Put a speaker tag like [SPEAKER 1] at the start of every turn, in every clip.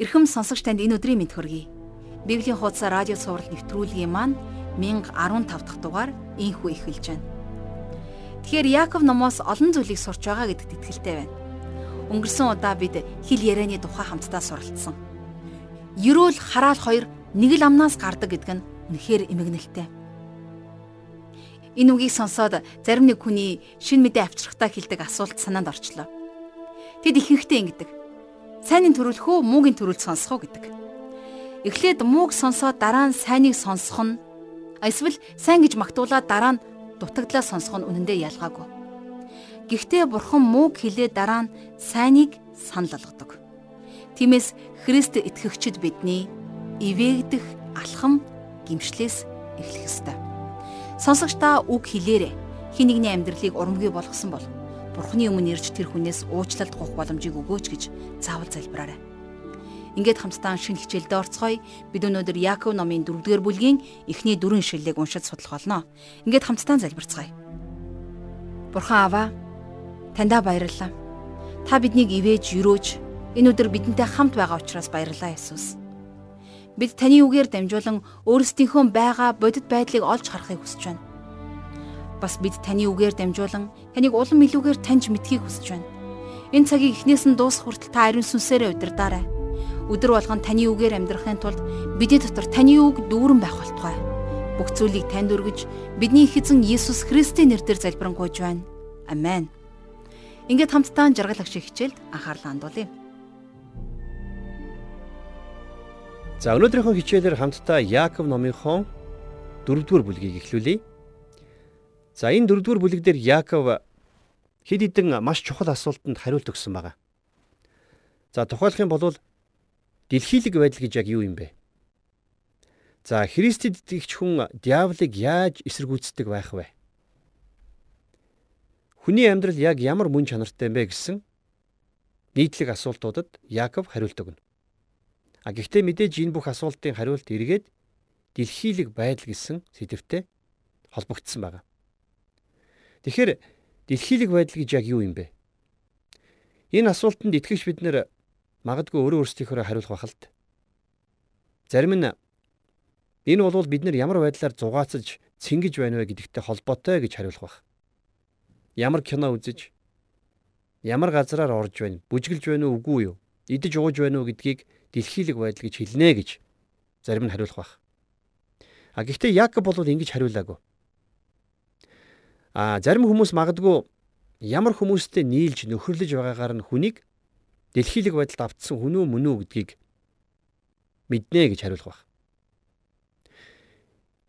[SPEAKER 1] Ирхэм сонсогч танд энэ өдрийн мэд хүргэе. Библийн хуудас радио цаураар нэвтрүүлгийн маань 1015 дахь дугаар инхүү эхэлж байна. Тэгэхээр Яаков номоос олон зүйлийг сурч байгаа гэдэгт итгэлтэй байна. Өнгөрсөн удаа бид хэл ярианы тухай хамтдаа суралцсан. Ерөөл хараал хоёр нэг л амнаас гардаг гэдэг нь үнэхээр эмгэнэлтэй. Энэ үгийг сонсоод зарим нэг хүний шин мэдээ авчрахтаа хэлдэг асуулт санаанд орчлоо. Тэд ихэнхдээ ингэдэг. Сайныг төрүүлэх үү, муугийн төрүүлж сонсох уу гэдэг. Эхлээд мууг сонсоод дараа нь сайныг сонсох нь эсвэл сайн гэж магтуулаад дараа нь дутагдлаа сонсох нь үнэндээ ялгаагүй. Гэхдээ бурхан мууг хилээ дараа нь сайныг санал болгодог. Тиймээс Христ итгэгчид бидний ивээгдэх алхам гимшлээс эхлэх ёстой. Сонсогч та үг хэлээрэ хин нэгний амьдралыг урамгүй болгосон бол Бурхны өмнө ирж тэр хүнээс уучлалт гуйх боломжийг өгөөч гэж заавал залбираарай. Ингээд хамтдаа шинэ хичээлдээ орцгоё. Бид өнөөдөр Яаков номын 4-р бүлгийн эхний дөрвөн ишлэлийг уншиж судлах болно. Ингээд хамтдаа залбирцгаая. Бурхан Аава, таньда баярлалаа. Та биднийг ивэж, юрөөж энэ өдөр бидэнтэй хамт байгаа учраас баярлалаа Есүс. Бид таны үгээр дамжуулан өөрсдийнхөө байгаа бодит байдлыг олж харахыг хүсэж байна бас бид таны үгээр дамжуулан таныг улам илүүгээр таньж мэдхийг хүсэж байна. Энэ цагийг эхнээс нь дуусах хүртэл та ариун сүнсээрээ удирдаарай. Өдөр болгон таны үгээр амьдрахын тулд бидний дотор таны үг дүүрэн байх болтугай. Бүх зүйлийг танд өргөж бидний их эзэн Есүс Христийн нэрээр залбирanгуйж байна. Амен. Ингээд хамтдаа жаргал агшиг хичээлд анхаарлаа хандуулъя.
[SPEAKER 2] За өнөөдрийнхөө хичээлээр хамтдаа Яаков номынхон 4-р бүлгийг эхлүүлье. За энэ дөрөвдүгээр бүлэг дээр Яаков хэд хэдэн маш чухал асуултанд хариулт өгсөн байна. За тухайлах юм бол дэлхийлэг байдал гэж яг юу юм бэ? За Христэд итгэгч хүн диаволыг яаж эсэргүүцдэг байх вэ? Хүний амьдрал яг ямар мөн чанартай юм бэ гэсэн нийтлэг асуултуудад Яаков хариулт өгнө. А гэхдээ мэдээж энэ бүх асуултын хариулт эргээд дэлхийлэг байдал гэсэн сэдвтэй холбогдсон байна. Тэгэхээр дэлхийлэг байдал гэж яг юу юм бэ? Энэ асуултанд итгэж бид нэр магадгүй өөрөө өөрсдийнхөө хариулах д. Зарим нь энэ бол бид нар ямар байдлаар зугаацаж цэнгэж байна вэ гэдэгтэй холбоотой гэж хариулах байх. Ямар кино үзэж ямар газараар орж байна, бүжгэлж байна уу үгүй юу? Идэж ууж байна уу гэдгийг дэлхийлэг байдал гэж хэлнэ гэж зарим нь хариулах байх. А гэхдээ Якоб бол ингэж хариулаагүй. А зарим хүмүүс магадгүй ямар хүмүүстэй нийлж нөхөрлөж байгаагаар нь хүнийг дэлхийлэг байдалд автсан хүн үү мөн үү гэдгийг мэднэ гэж хариулах баг.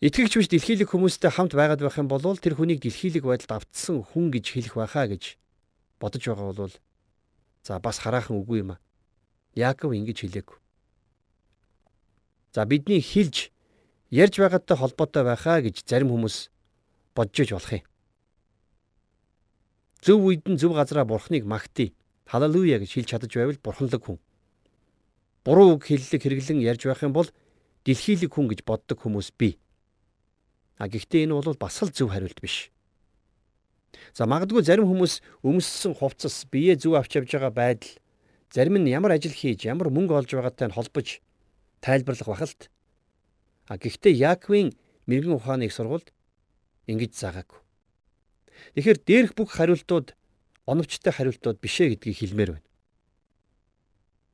[SPEAKER 2] Итгэгч биш дэлхийлэг хүмүүстэй хамт байгаад байх юм бол тэр хүнийг дэлхийлэг байдалд автсан хүн гэж хэлэх байхаа гэж бодож байгаа бол за бас хараахан үгүй юм а. Яаков ингэж хэлээгүй. За бидний хэлж ярьж байгаатай холбоотой байхаа гэж зарим хүмүүс бодож иж болох юм. Зөв үед нь зөв газараа бурхныг магтъя. Халелуя гэж хэлж чадаж байвал бурханлаг хүн. Буруу үг хэллэг хэрэглэн ярьж байх юм бол дэлхийлэг хүн гэж боддог хүмүүс бий. А гэхдээ энэ бол бас л зөв хариулт биш. За магадгүй зарим хүмүүс өмссөн хувцас биеэ зөв авч явж байгаа байдал зарим нь ямар ажил хийж ямар мөнгө олж байгаатай нь холбож тайлбарлах бахалт. А гэхдээ Яаковын мэрэгэн ухааныг сургуульд ингэж заагаагүй. Тэгэхээр дээрх бүх хариултууд оновчтой хариултууд биш ээ гэдгийг хэлмээр байна.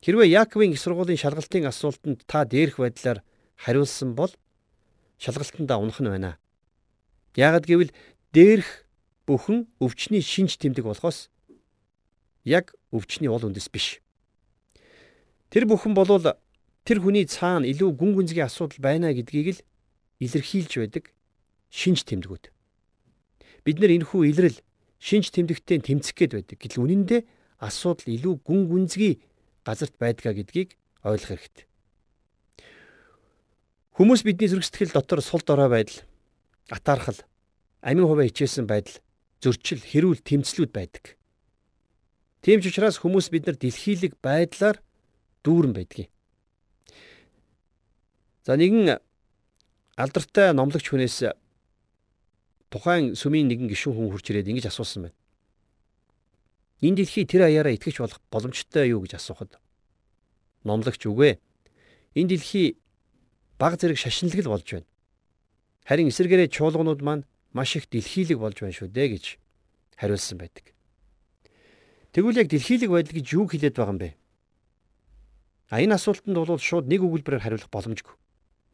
[SPEAKER 2] Хэрвээ Яаковын их сургуулийн шалгалтын асуултанд та дээрх байдлаар хариулсан бол шалгалтандаа унах нь байна. Яагад гэвэл дээрх бүхэн өвчний шинж тэмдэг болохоос яг өвчний уул үндэс биш. Тэр бүхэн болвол тэр хүний цаана илүү гүн гүнзгий асуудал байна гэдгийг л илэрхийлж байдаг шинж тэмдгүүд. Бид нэр энэхүү илрэл шинж тэмдэгтээ тэмцэх гээд байдаг. Гэтэл үнэн дээр асуудал илүү гүн гүнзгий газарт байдгаа гэдгийг ойлгох хэрэгтэй. Хүмүүс бидний зүрх сэтгэл дотор сул дорой байдал, атаархал, амин хуваа хичээсэн байдал, зөрчил, хэрүүл, тэмцлүүд байдаг. Тийм ч учраас хүмүүс бид нар дэлхийлэг байдлаар дүүрэн байдгийг. За нэгэн алдартай номлогч хүнээс тухайн сүмийн нэгэн гишүүн хүн хурж ирээд ингэж асуусан байна. Энэ дэлхий тэр аяараа итгэж болох боломжтой юу гэж асуухад Номлогч үгүй. Энэ дэлхий баг зэрэг шашинлаг болж байна. Харин эсэргээрээ чуулганууд маань маш их дэлхийлэг болж байна шүү дээ гэж хариулсан байдаг. Тэгвэл яг дэлхийлэг байдал гэж юу хэлээд байгаа юм бэ? А энэ асуултанд бол шууд нэг өгүүлбэрээр хариулах боломжгүй.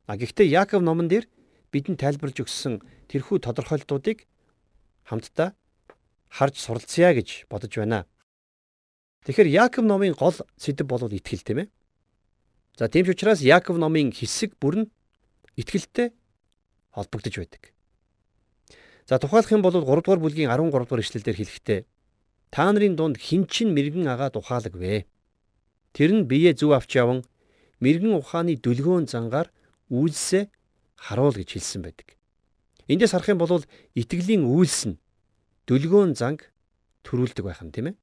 [SPEAKER 2] А гэхдээ Яаков номон дээр бидэнд тайлбарлаж өгсөн тэрхүү тодорхойлтуудыг хамтдаа харж суралцъя гэж бодож байна. Тэгэхээр Яаков номын гол сэдэв бол итгэл тийм ээ. За тийм ч учраас Яаков номын хэсэг бүр нь итгэлтэй холбогдож байдаг. За тухайлах юм бол 3 дугаар бүлгийн 13 дугаар ишлэлдэр хэлэхдээ Та нарын дунд хинчин мэрэгэн агаа тухааlag вэ? Тэр нь бие зүв авч яван мэрэгэн ухааны дүлгөөн зангаар үйлсээ харуул гэж хэлсэн байдаг. Эндээс харах юм бол итгэлийн үйлс нь дүлгөөн занг төрүүлдэг байх нь тийм ээ.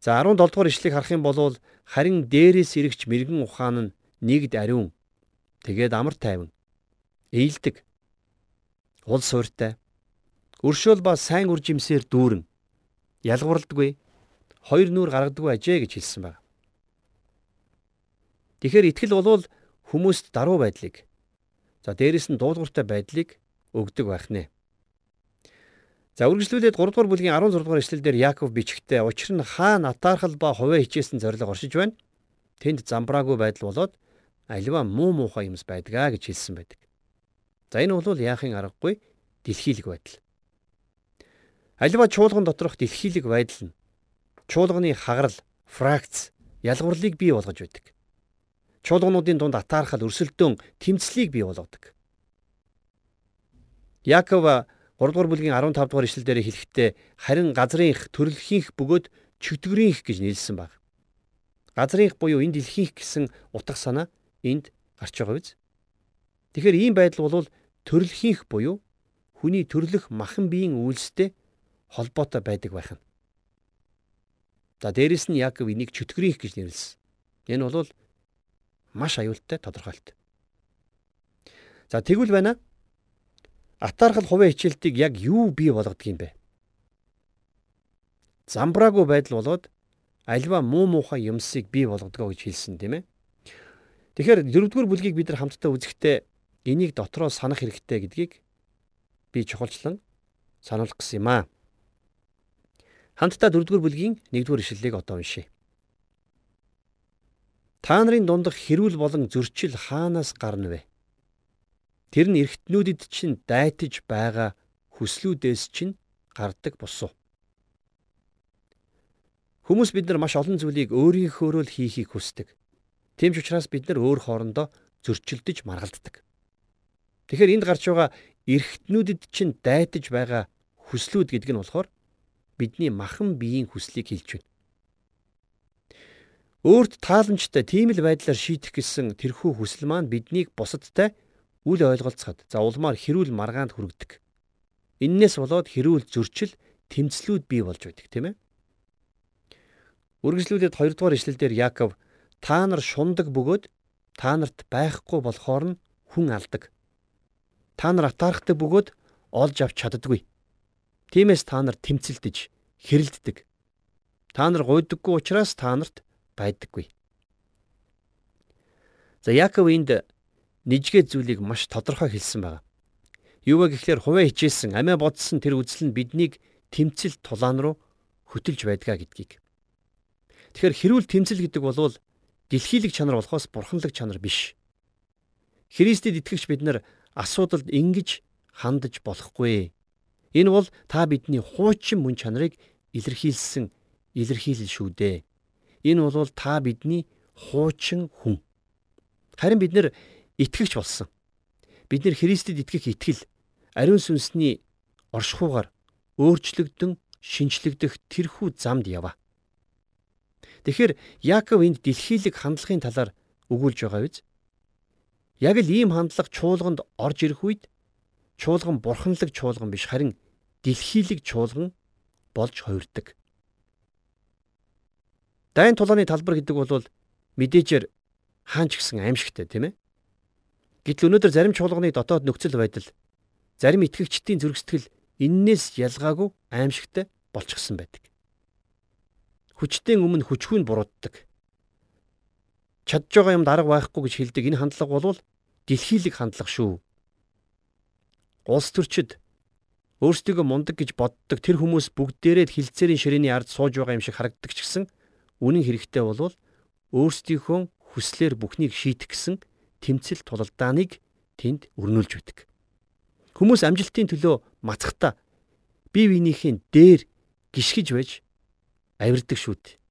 [SPEAKER 2] За 17 дугаар ишлэгийг харах юм бол харин дээрээс ирэгч мэрэгэн ухаан нь нэгд ариун тэгээд амар тайван ээлдэг уул сууртай өршөөл ба сайн үр жимсээр дүүрэн ялгуурлдаггүй хоёр нүур гаргадаггүй ажээ гэж хэлсэн байна. Тэгэхээр итгэл бол хүмүүст даруй байдлыг за дээрэс нь дуулууртай байдлыг өгдөг байх нэ. За үргэлжлүүлээд 3 дугаар бүлгийн 16 дугаар эшлэлдэр Яаков бичгтээ учир нь хаа натаархал ба хувиа хичээсэн зориг оршиж байна. Тэнд замбраагүй байдал болоод альва муу муухай юмс байдгаа гэж хэлсэн байдаг. За энэ бол яахын аргагүй дэлхийлэг байдал. Аливаа чуулган доторх дэлхийлэг байдал нь чуулганы хагарал, фракц, ялгуурлыг бий болгож байдаг. Чуулгануудын дунд атаархал, өрсөлдөөн, тэмцлийг бий болгодог. Яаков 3 дугаар бүлгийн 15 дугаар ишлэлдэр хэлэхдээ харин газрынх, төрөлхийнх бөгөөд чөтгөрийнх гэж нийлсэн баг. Газрынх буюу энэ дэлхийнх гэсэн утга санаа энд гарч байгаа биз? Тэгэхээр ийм байдал бол төрөлхийнх буюу хүний төрлөх махан биеийн үйлстэй холбоотой байдаг байх нь. За дээрэс нь Яаков энийг чөтгөрийнх гэж нэрлсэн. Энэ бол маш аюултай тодорхойлт. За тэгвэл байна. Атаархал хувийн хичээлтийг яг юу бий болгодог юм бэ? Замбраагүй байдал болоод альва муу муухай юмсыг бий болгодгоо гэж хэлсэн тийм ээ. Тэгэхээр дөрөвдүгээр бүлгийг бид нар хамтдаа үзэхдээ энийг дотроо санах хэрэгтэй гэдгийг би чухалчлан сануулах гэсэн юм аа. Хамтдаа 4-р бүлгийн 1-р ишлэлийг одоо уншъя. Та нарын дундах хэрүүл болон зөрчил хаанаас гарна вэ? Тэр нь эргэтнүүдэд чинь дайтаж байгаа хүслүүдээс чинь гардаг босуу. Хүмүүс бид нар маш олон зүйлийг өөрийнхөөрөө л хийхийг хүсдэг. Тийм ч учраас бид нар өөр хоорондоо зөрчилдөж маргалддаг. Тэгэхээр энд гарч байгаа эргэтнүүдэд чинь дайтаж байгаа хүслүүд гэдэг нь болохоор бидний махан биеийн хүслийг хэлж байна. Өөрт тааламжтай тийм л байдлаар шийдэх гэсэн тэрхүү хүсэл маань биднийг бусадтай үл ойлголцоход за улмаар хэрүүл маргаанд хүргэдэг. Иннээс болоод хэрүүл зөрчил тэмцлүүд бий болж байдаг тийм ээ. Үргэлжлүүлээд 2 дугаар ишлэлдэр Яаков та нар шундаг бөгөөд та нарт байхгүй болохоор нь хүн алдаг. Та нар атаархдаг бөгөөд олж авч чаддаггүй. Тиймээс та нар тэмцэлдэж хэрэлддэг. Та нар гуйдаггүй учраас та нарт байдаггүй. За Яаков энд нэггээ зүйлийг маш тодорхой хэлсэн байна. Юу вэ гэхээр хуваа хичээсэн, амиа бодсон тэр үзэл нь биднийг тэмцэл тулаан руу хөтөлж байдгаа гэдгийг. Тэгэхээр хэрүүл тэмцэл гэдэг бол дэлхийлэг чанар болохоос бурханлаг чанар биш. Христэд итгэгч бид нар асуудалд ингэж хандаж болохгүй. Энэ бол та бидний хуучин мөн чанарыг илэрхийлсэн илэрхийлэл шүү дээ. Энэ бол та бидний хуучин хүн. Харин бид нэр итгэгч болсон. Бид нэр Христэд итгэх итгэл ариун сүнсний оршихуугаар өөрчлөгдөн шинчлэгдэх тэрхүү замд яваа. Тэгэхээр Яаков энд дэлхийлэг хандлагын талаар өгүүлж байгаа биз? Яг л ийм хандлага чуулганд орж ирэх үед чуулган бурханлаг чуулган биш харин дэлхийлэг чуулган болж хувирдаг. Дайн тулааны талбар гэдэг бол мэдээжээр хаанч гисэн аимшигтай тийм ээ. Гэтэл өнөөдөр зарим чуулганы дотоод нөхцөл байдал зарим итгэгчдийн зүрх сэтгэл эннээс ялгаагүй аимшигтай болчихсон байдаг. Хүчтэн өмнө хүчгүй нь бурууддаг. чадж байгаа юм дарга байхгүй гэж хэлдэг энэ хандлага бол дэлхийлэг хандлага шүү. Улс төрчид өөрсдийгөө мундаг гэж боддог тэр хүмүүс бүгдээрээ хилцээрийн ширээний ард сууж байгаа юм шиг харагддаг ч гэсэн Үнэн хэрэгтээ бол өөрсдийнхөө хүслээр бүхнийг шийдэх гэсэн тэмцэл тулалдааныг тэнд өрнүүлж байдаг. Хүмүүс амжилтын төлөө мацхтаа бие биенийхээ дээр гიშгэж байж авирдаг шүүд.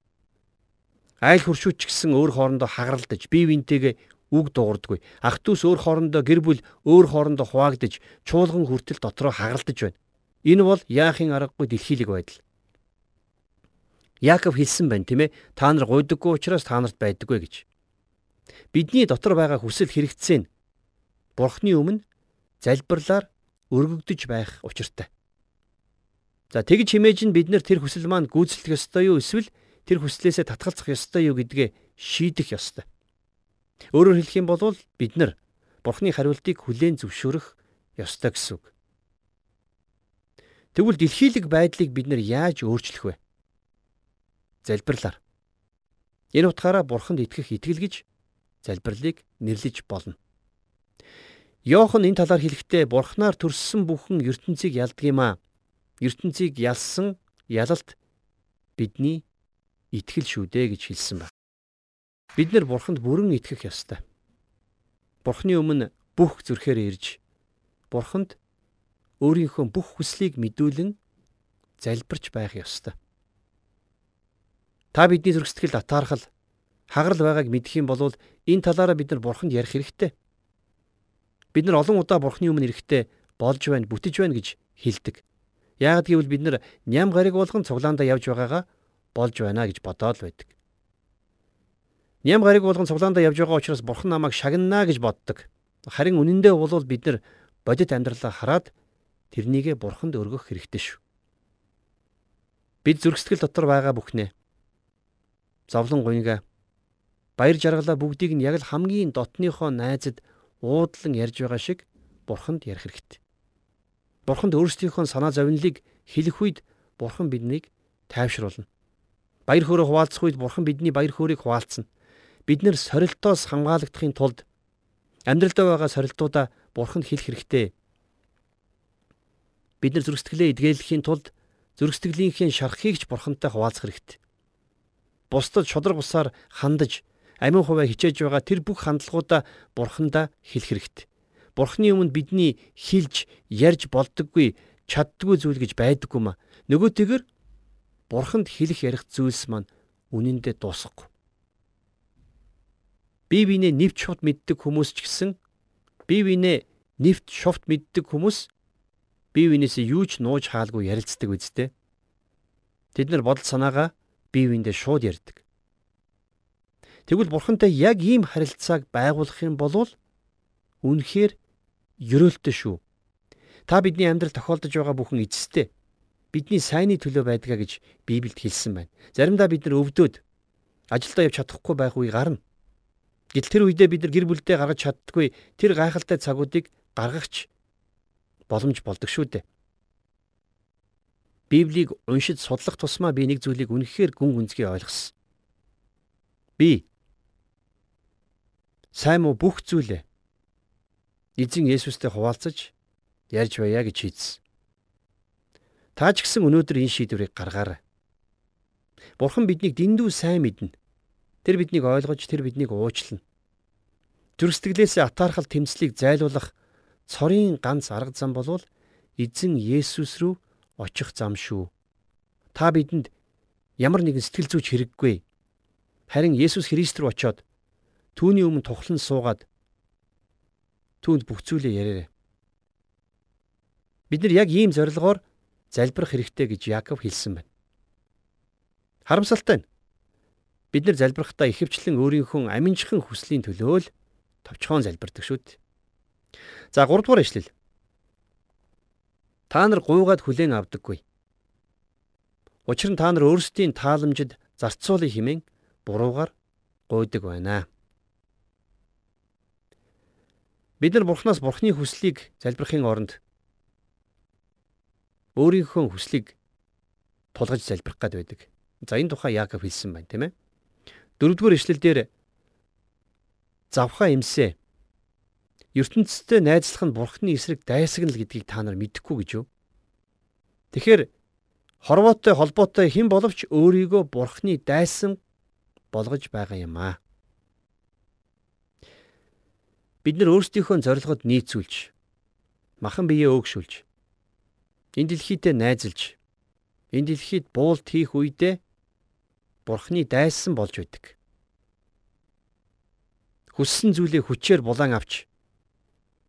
[SPEAKER 2] Айл хуршууд ч гэсэн өөр хоорондоо хагаралдаж бие биентэйгээ үг дуурдаггүй. Ах トゥ с өөр хоорондоо гэр бүл өөр хоорондоо хуваагдаж чуулган хүртэл дотроо хагаралдаж байна. Энэ бол яахын аргагүй дэлхийлэг байдал. Яаков хэлсэн байна тийм ээ. Та нар гуйдаггүй учраас та нарт байдаггүй гэж. Бидний дотор байгаа хүсэл хэрэгцээ нь Бурхны өмнө залбирлаар өргөгдөж байх учиртай. За тэгж химээж нь бид нэр тэр хүсэл маань гүйцэтгэх ёстой юу эсвэл тэр хүслээсээ татгалзах ёстой юу гэдгээ шийдэх ёстой. Өөрөөр хэлэх юм бол бид нар Бурхны хариултыг хүлээн зөвшөөрөх ёстой гэсэн үг. Тэгвэл дэлхийлэг байдлыг бид нар яаж өөрчлөх вэ? Залбирлаар. Энэ утгаараа Бурханд итгэх итгэл гэж залбирлыг нэрлэж болно. Йохан энэ талаар хэлэхдээ Бурхнаар төрссөн бүхэн ертөнцийг ялдаг юм аа ертөнцийг ялсан ялалт бидний итгэл шүү дээ гэж хэлсэн байна. Бид нар бурханд бүрэн итгэх ёстой. Бурхны өмнө бүх зүрхээр ирж бурханд өөрийнхөө бүх хүслийг мэдүүлэн залбирч байх ёстой. Та бидний зүрх сэтгэл атаархал хагарал байгааг мэдэх юм бол энэ талаараа бид нар бурханд ярих хэрэгтэй. Бид нар олон удаа бурхны өмнө ирэхдээ болж байна, бүтэж байна гэж хэлдэг. Яагад гэвэл бид нар ням гариг болгон цуглаандаа явж байгаагаа болж байна гэж бодоод байдаг. Ням гариг болгон цуглаандаа явж байгаа учраас бурхан намайг шагнана гэж боддог. Харин үнэндээ бол бид нар бодит амьдралаа хараад тэрнийгэ бурханд өргөх хэрэгтэй шүү. Бид зүрх сэтгэл дотор байгаа бүхнээ зовлон гуйга баяр жаргалаа бүгдийг нь яг л хамгийн дотныхоо найзад уудлан ярьж байгаа шиг бурханд ярих хэрэгтэй. Бурханд өөрсдийнхөө санаа зовнилыг хэлэх үед Бурхан биднийг тайвшруулна. Баяр хөөрөө хуваалцах үед Бурхан бидний баяр хөөргийг хуваалцна. Бид нэр сорилтоос хамгаалагдахын тулд амьдралдаа байгаа сорилтуудаа Бурханд хэлэх хэрэгтэй. Бид нар зүрх сэтгэлээ эдгээлэхийн тулд зүрх сэтгэлийнхээ шархыг ч Бурхантай хуваалцах хэрэгтэй. Бусдад шодрог бусаар хандаж амин хуваа хичээж байгаа тэр бүх хандлагуудаа Бурхандаа хэлэх хэрэгтэй. Бурхны өмнө бидний хилж ярьж болдоггүй чаддгүй зүйл гэж байдаггүй ма. Нөгөөтэйгэр Бурханд хэлэх ярих зүйлс маань үнэндээ дуусахгүй. Бие биенээ нэвт шувт мэддэг хүмүүс ч гэсэн бие биенээ нэвт шувт мэддэг хүмүүс бие биенээсээ юу ч нууж хаалгүй ярилцдаг үсттэй. Тэд нар бодол санаагаа бие биендээ шууд ярьдаг. Тэгвэл бурхантай яг ийм харилцааг байгуулах юм бол үнэхээр ерөөлтөө шүү. Та бидний амьдрал тохиолдож байгаа бүхэн эцэстээ бидний сайнны төлөө байдгаа гэж Библиэд хэлсэн байна. Заримдаа бид нар өвдөөд ажилдаа явж чадахгүй байх үе гарна. Гэтэл тэр үедээ бид нар гэр бүлдээ гаргаж чаддгүй тэр гайхалтай цагуудыг гаргахч боломж болдог шүү дээ. Библийг уншиж судлах тусмаа би нэг зүйлийг үнэхээр гүн гүнзгий ойлгосон. Би сайн уу бүх зүйлээ эзэн Есүстэй хуваалцаж ярьж байя гэж шийдсэн. Та ч гэсэн өнөөдөр энэ шийдвэрийг гаргаарай. Бурхан биднийг дэндүү сайн мэднэ. Тэр биднийг ойлгож, тэр биднийг уучлна. Зүрхсэтгэлээсээ атаархал тэмцлийг зайлуулах цорын ганц арга зам болвол эзэн Есүс рүү очих зам шүү. Та бидэнд ямар нэгэн сэтгэл зүйч хэрэггүй. Харин Есүс Христ рүү очиод түүний өмнө тухлан суугаад түүнд бүх зүйлээ яриарай. Бид нар яг ийм зорилгоор залбирах хэрэгтэй гэж Яаков хэлсэн байна. Харамсалтай нь бид нар залбирахдаа ихэвчлэн өөрийнхөө аминчхан хүслийн төлөө л товчхон залбирдаг шүү дээ. За 3 дугаар ишлэл. Та нар гуйгаад хүлээн авдаггүй. Учир нь та нар өөрсдийн тааламжид зарцуулах хэмээн буруугаар гуйдаг байна. Бид нар Бурханаас Бурхны хүслийг залбирахын оронд өөрийнхөө хүслийг тулгаж залбирах гад байдаг. За энэ тухай Яаков хэлсэн байна, тийм ээ. Дөрөвдүгээр ишлэл дээр завхаа имсээ. Ертөнцтэй найзлах нь бурхны эсрэг дайсагнал гэдгийг та нар мэдэхгүй гэж юу? Тэгэхээр хорвоотой холбоотой хэн боловч өөрийгөө бурхны дайсан болгож байгаа юм аа. Бид нар өөрсдийнхөө зорилгод нийцүүлж махан биеэ өөгшүүлж энэ дэлхийдээ найзалж энэ дэлхийд буулт хийх үедээ бурхны дайсан болж байдаг. Хүссэн зүйлээ хүчээр булан авч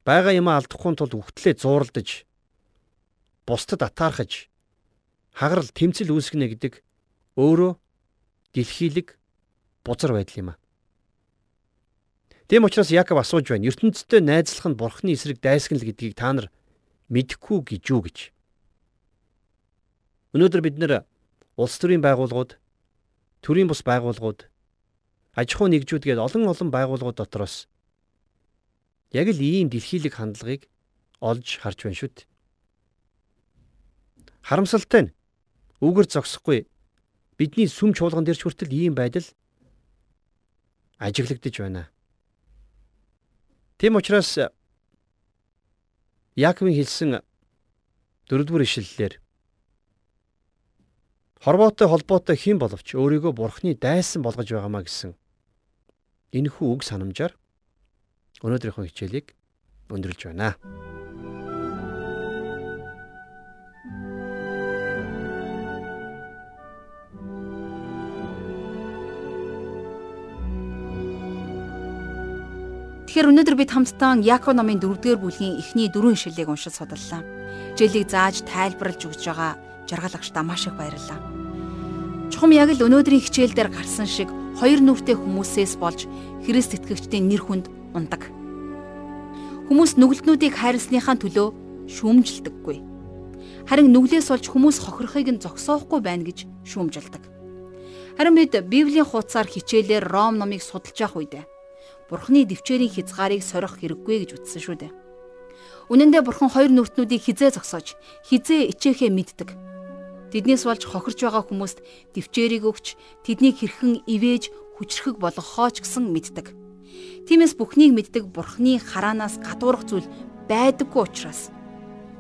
[SPEAKER 2] байгаа юмаа алдахгүй тулд үхтлээ зууралдаж бусдад атаархаж хагарал тэмцэл үүсгэнэ гэдэг өөрөө дэлхийлэг бузар байдал юм а. Тэм учраас Яков асууж байна. ертөнцтэй найзлах нь бурхны эсрэг дайсагнал гэдгийг та нар мэдэхгүй гэж юу гэж. Өнөөдөр бид нэр улс төрийн байгууллагууд, төрийн бус байгууллагууд, аж ахуй нэгжүүд гээд олон олон байгууллагууд дотроос яг л ийм дэлхийлэг хандлагыг олж харж байна шүү дээ. Харамсалтай нь үгээр зогсохгүй бидний сүм чуулган дээр ч хүртэл ийм байдал ажиглагдж байна. Тэм учраас Яаковын хэлсэн дөрөвдүгээр ишлэлээр хорвоотой холбоотой хэн боловч өөрийгөө бурхны дайсан болгож байгаамаа гэсэн энэхүү үг санамжаар өнөөдрийнхөө хичээлийг өндөрлж байна.
[SPEAKER 1] Тэгэхээр өнөөдөр бид хамтдаа Яаков номын 4-р бүлгийн эхний дөрвөн ишлэлийг уншиж судаллаа. Жэлийг зааж тайлбарлаж өгж байгаа жаргал агш маш их баярлалаа. Чухам яг л өнөөдрийн хичээл дээр гарсан шиг хоёр нүртэй хүмүүсээс болж Христ итгэгчдийн нэр хүнд ундаг. Хүмүүс нүгэлтнүүдийг хайрлсныхаа төлөө шүүмжилдэггүй. Харин нүглээс олж хүмүүс хохирохыг нь зогсоохгүй байна гэж шүүмжилдэг. Харин бид Библийн хуудасаар хичээлээр Ром номыг судалж явах үедээ Бурхны дэвчээрийн хязгаарыг сорих хэрэггүй гэж үздсэн шүү дээ. Үнэн дээр Бурхан хоёр нүртнүүдийг хизээ зогсоож, хизээ ичээхээ мэддэг. Тэднээс болж хохирч байгаа хүмүүст дэвчээрийг өгч, тэднийг хэрхэн ивэж, хүчрхэг болгохоо ч гэсэн мэддэг. Тиймээс бүхнийг мэддэг Бурхны хараанаас гадуурх зүйл байдаггүй учраас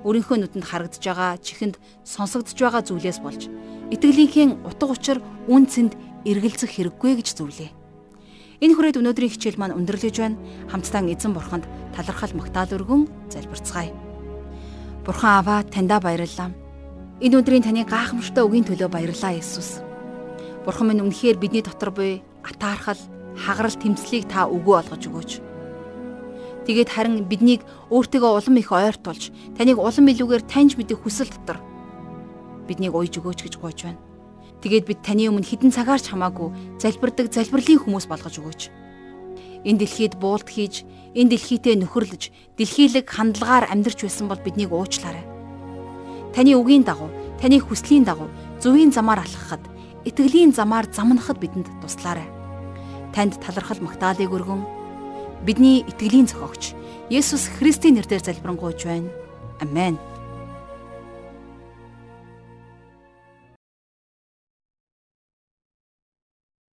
[SPEAKER 1] өөрийнхөө нүдэнд харагдж байгаа чихэнд сонсогдож байгаа зүйлээс болж итгэлийнхээ утга учир үн цэнд эргэлзэх хэрэггүй гэж зөвлөе. Энэ хүрээд өнөөдрийн хичээл маань өндөрлөж байна. Хамтдаа эзэн бурханд талархал магтаал өргөн залбирцгаая. Бурхан аваа таньда баярлалаа. Энэ өдрийн таны гайхамшигтай үгийн төлөө баярлалаа Есүс. Бурхан минь үнэхээр бидний дотор буй атаархал, хагарал тэмцлийг та өгөө олгож өгөөч. Тэгээд харин биднийг өөртөө улам их ойртуулж, таныг улам илүүгээр таньж мэдэх хүсэл дотор биднийг уйж өгөөч гэж гуйж байна. Тэгээд бид таны өмнө хідэн цагаарч хамаагүй залбирдаг залбирлын хүмүүс болгож өгөөч. Энэ дэлхийд буулт хийж, энэ дэлхийтэй нөхөрлөж, дэлхийлэг хандлагаар амьдарч байсан бол биднийг уучлаарай. Таны үгийн дагуу, таны хүслийн дагуу зөвийн замаар алхахад, итгэлийн замаар замнахад бидэнд туслаарай. Танд талархал магтаалыг өргөн бидний итгэлийн зохиогч Есүс Христийн нэрээр залбирanгуйж байна. Амен.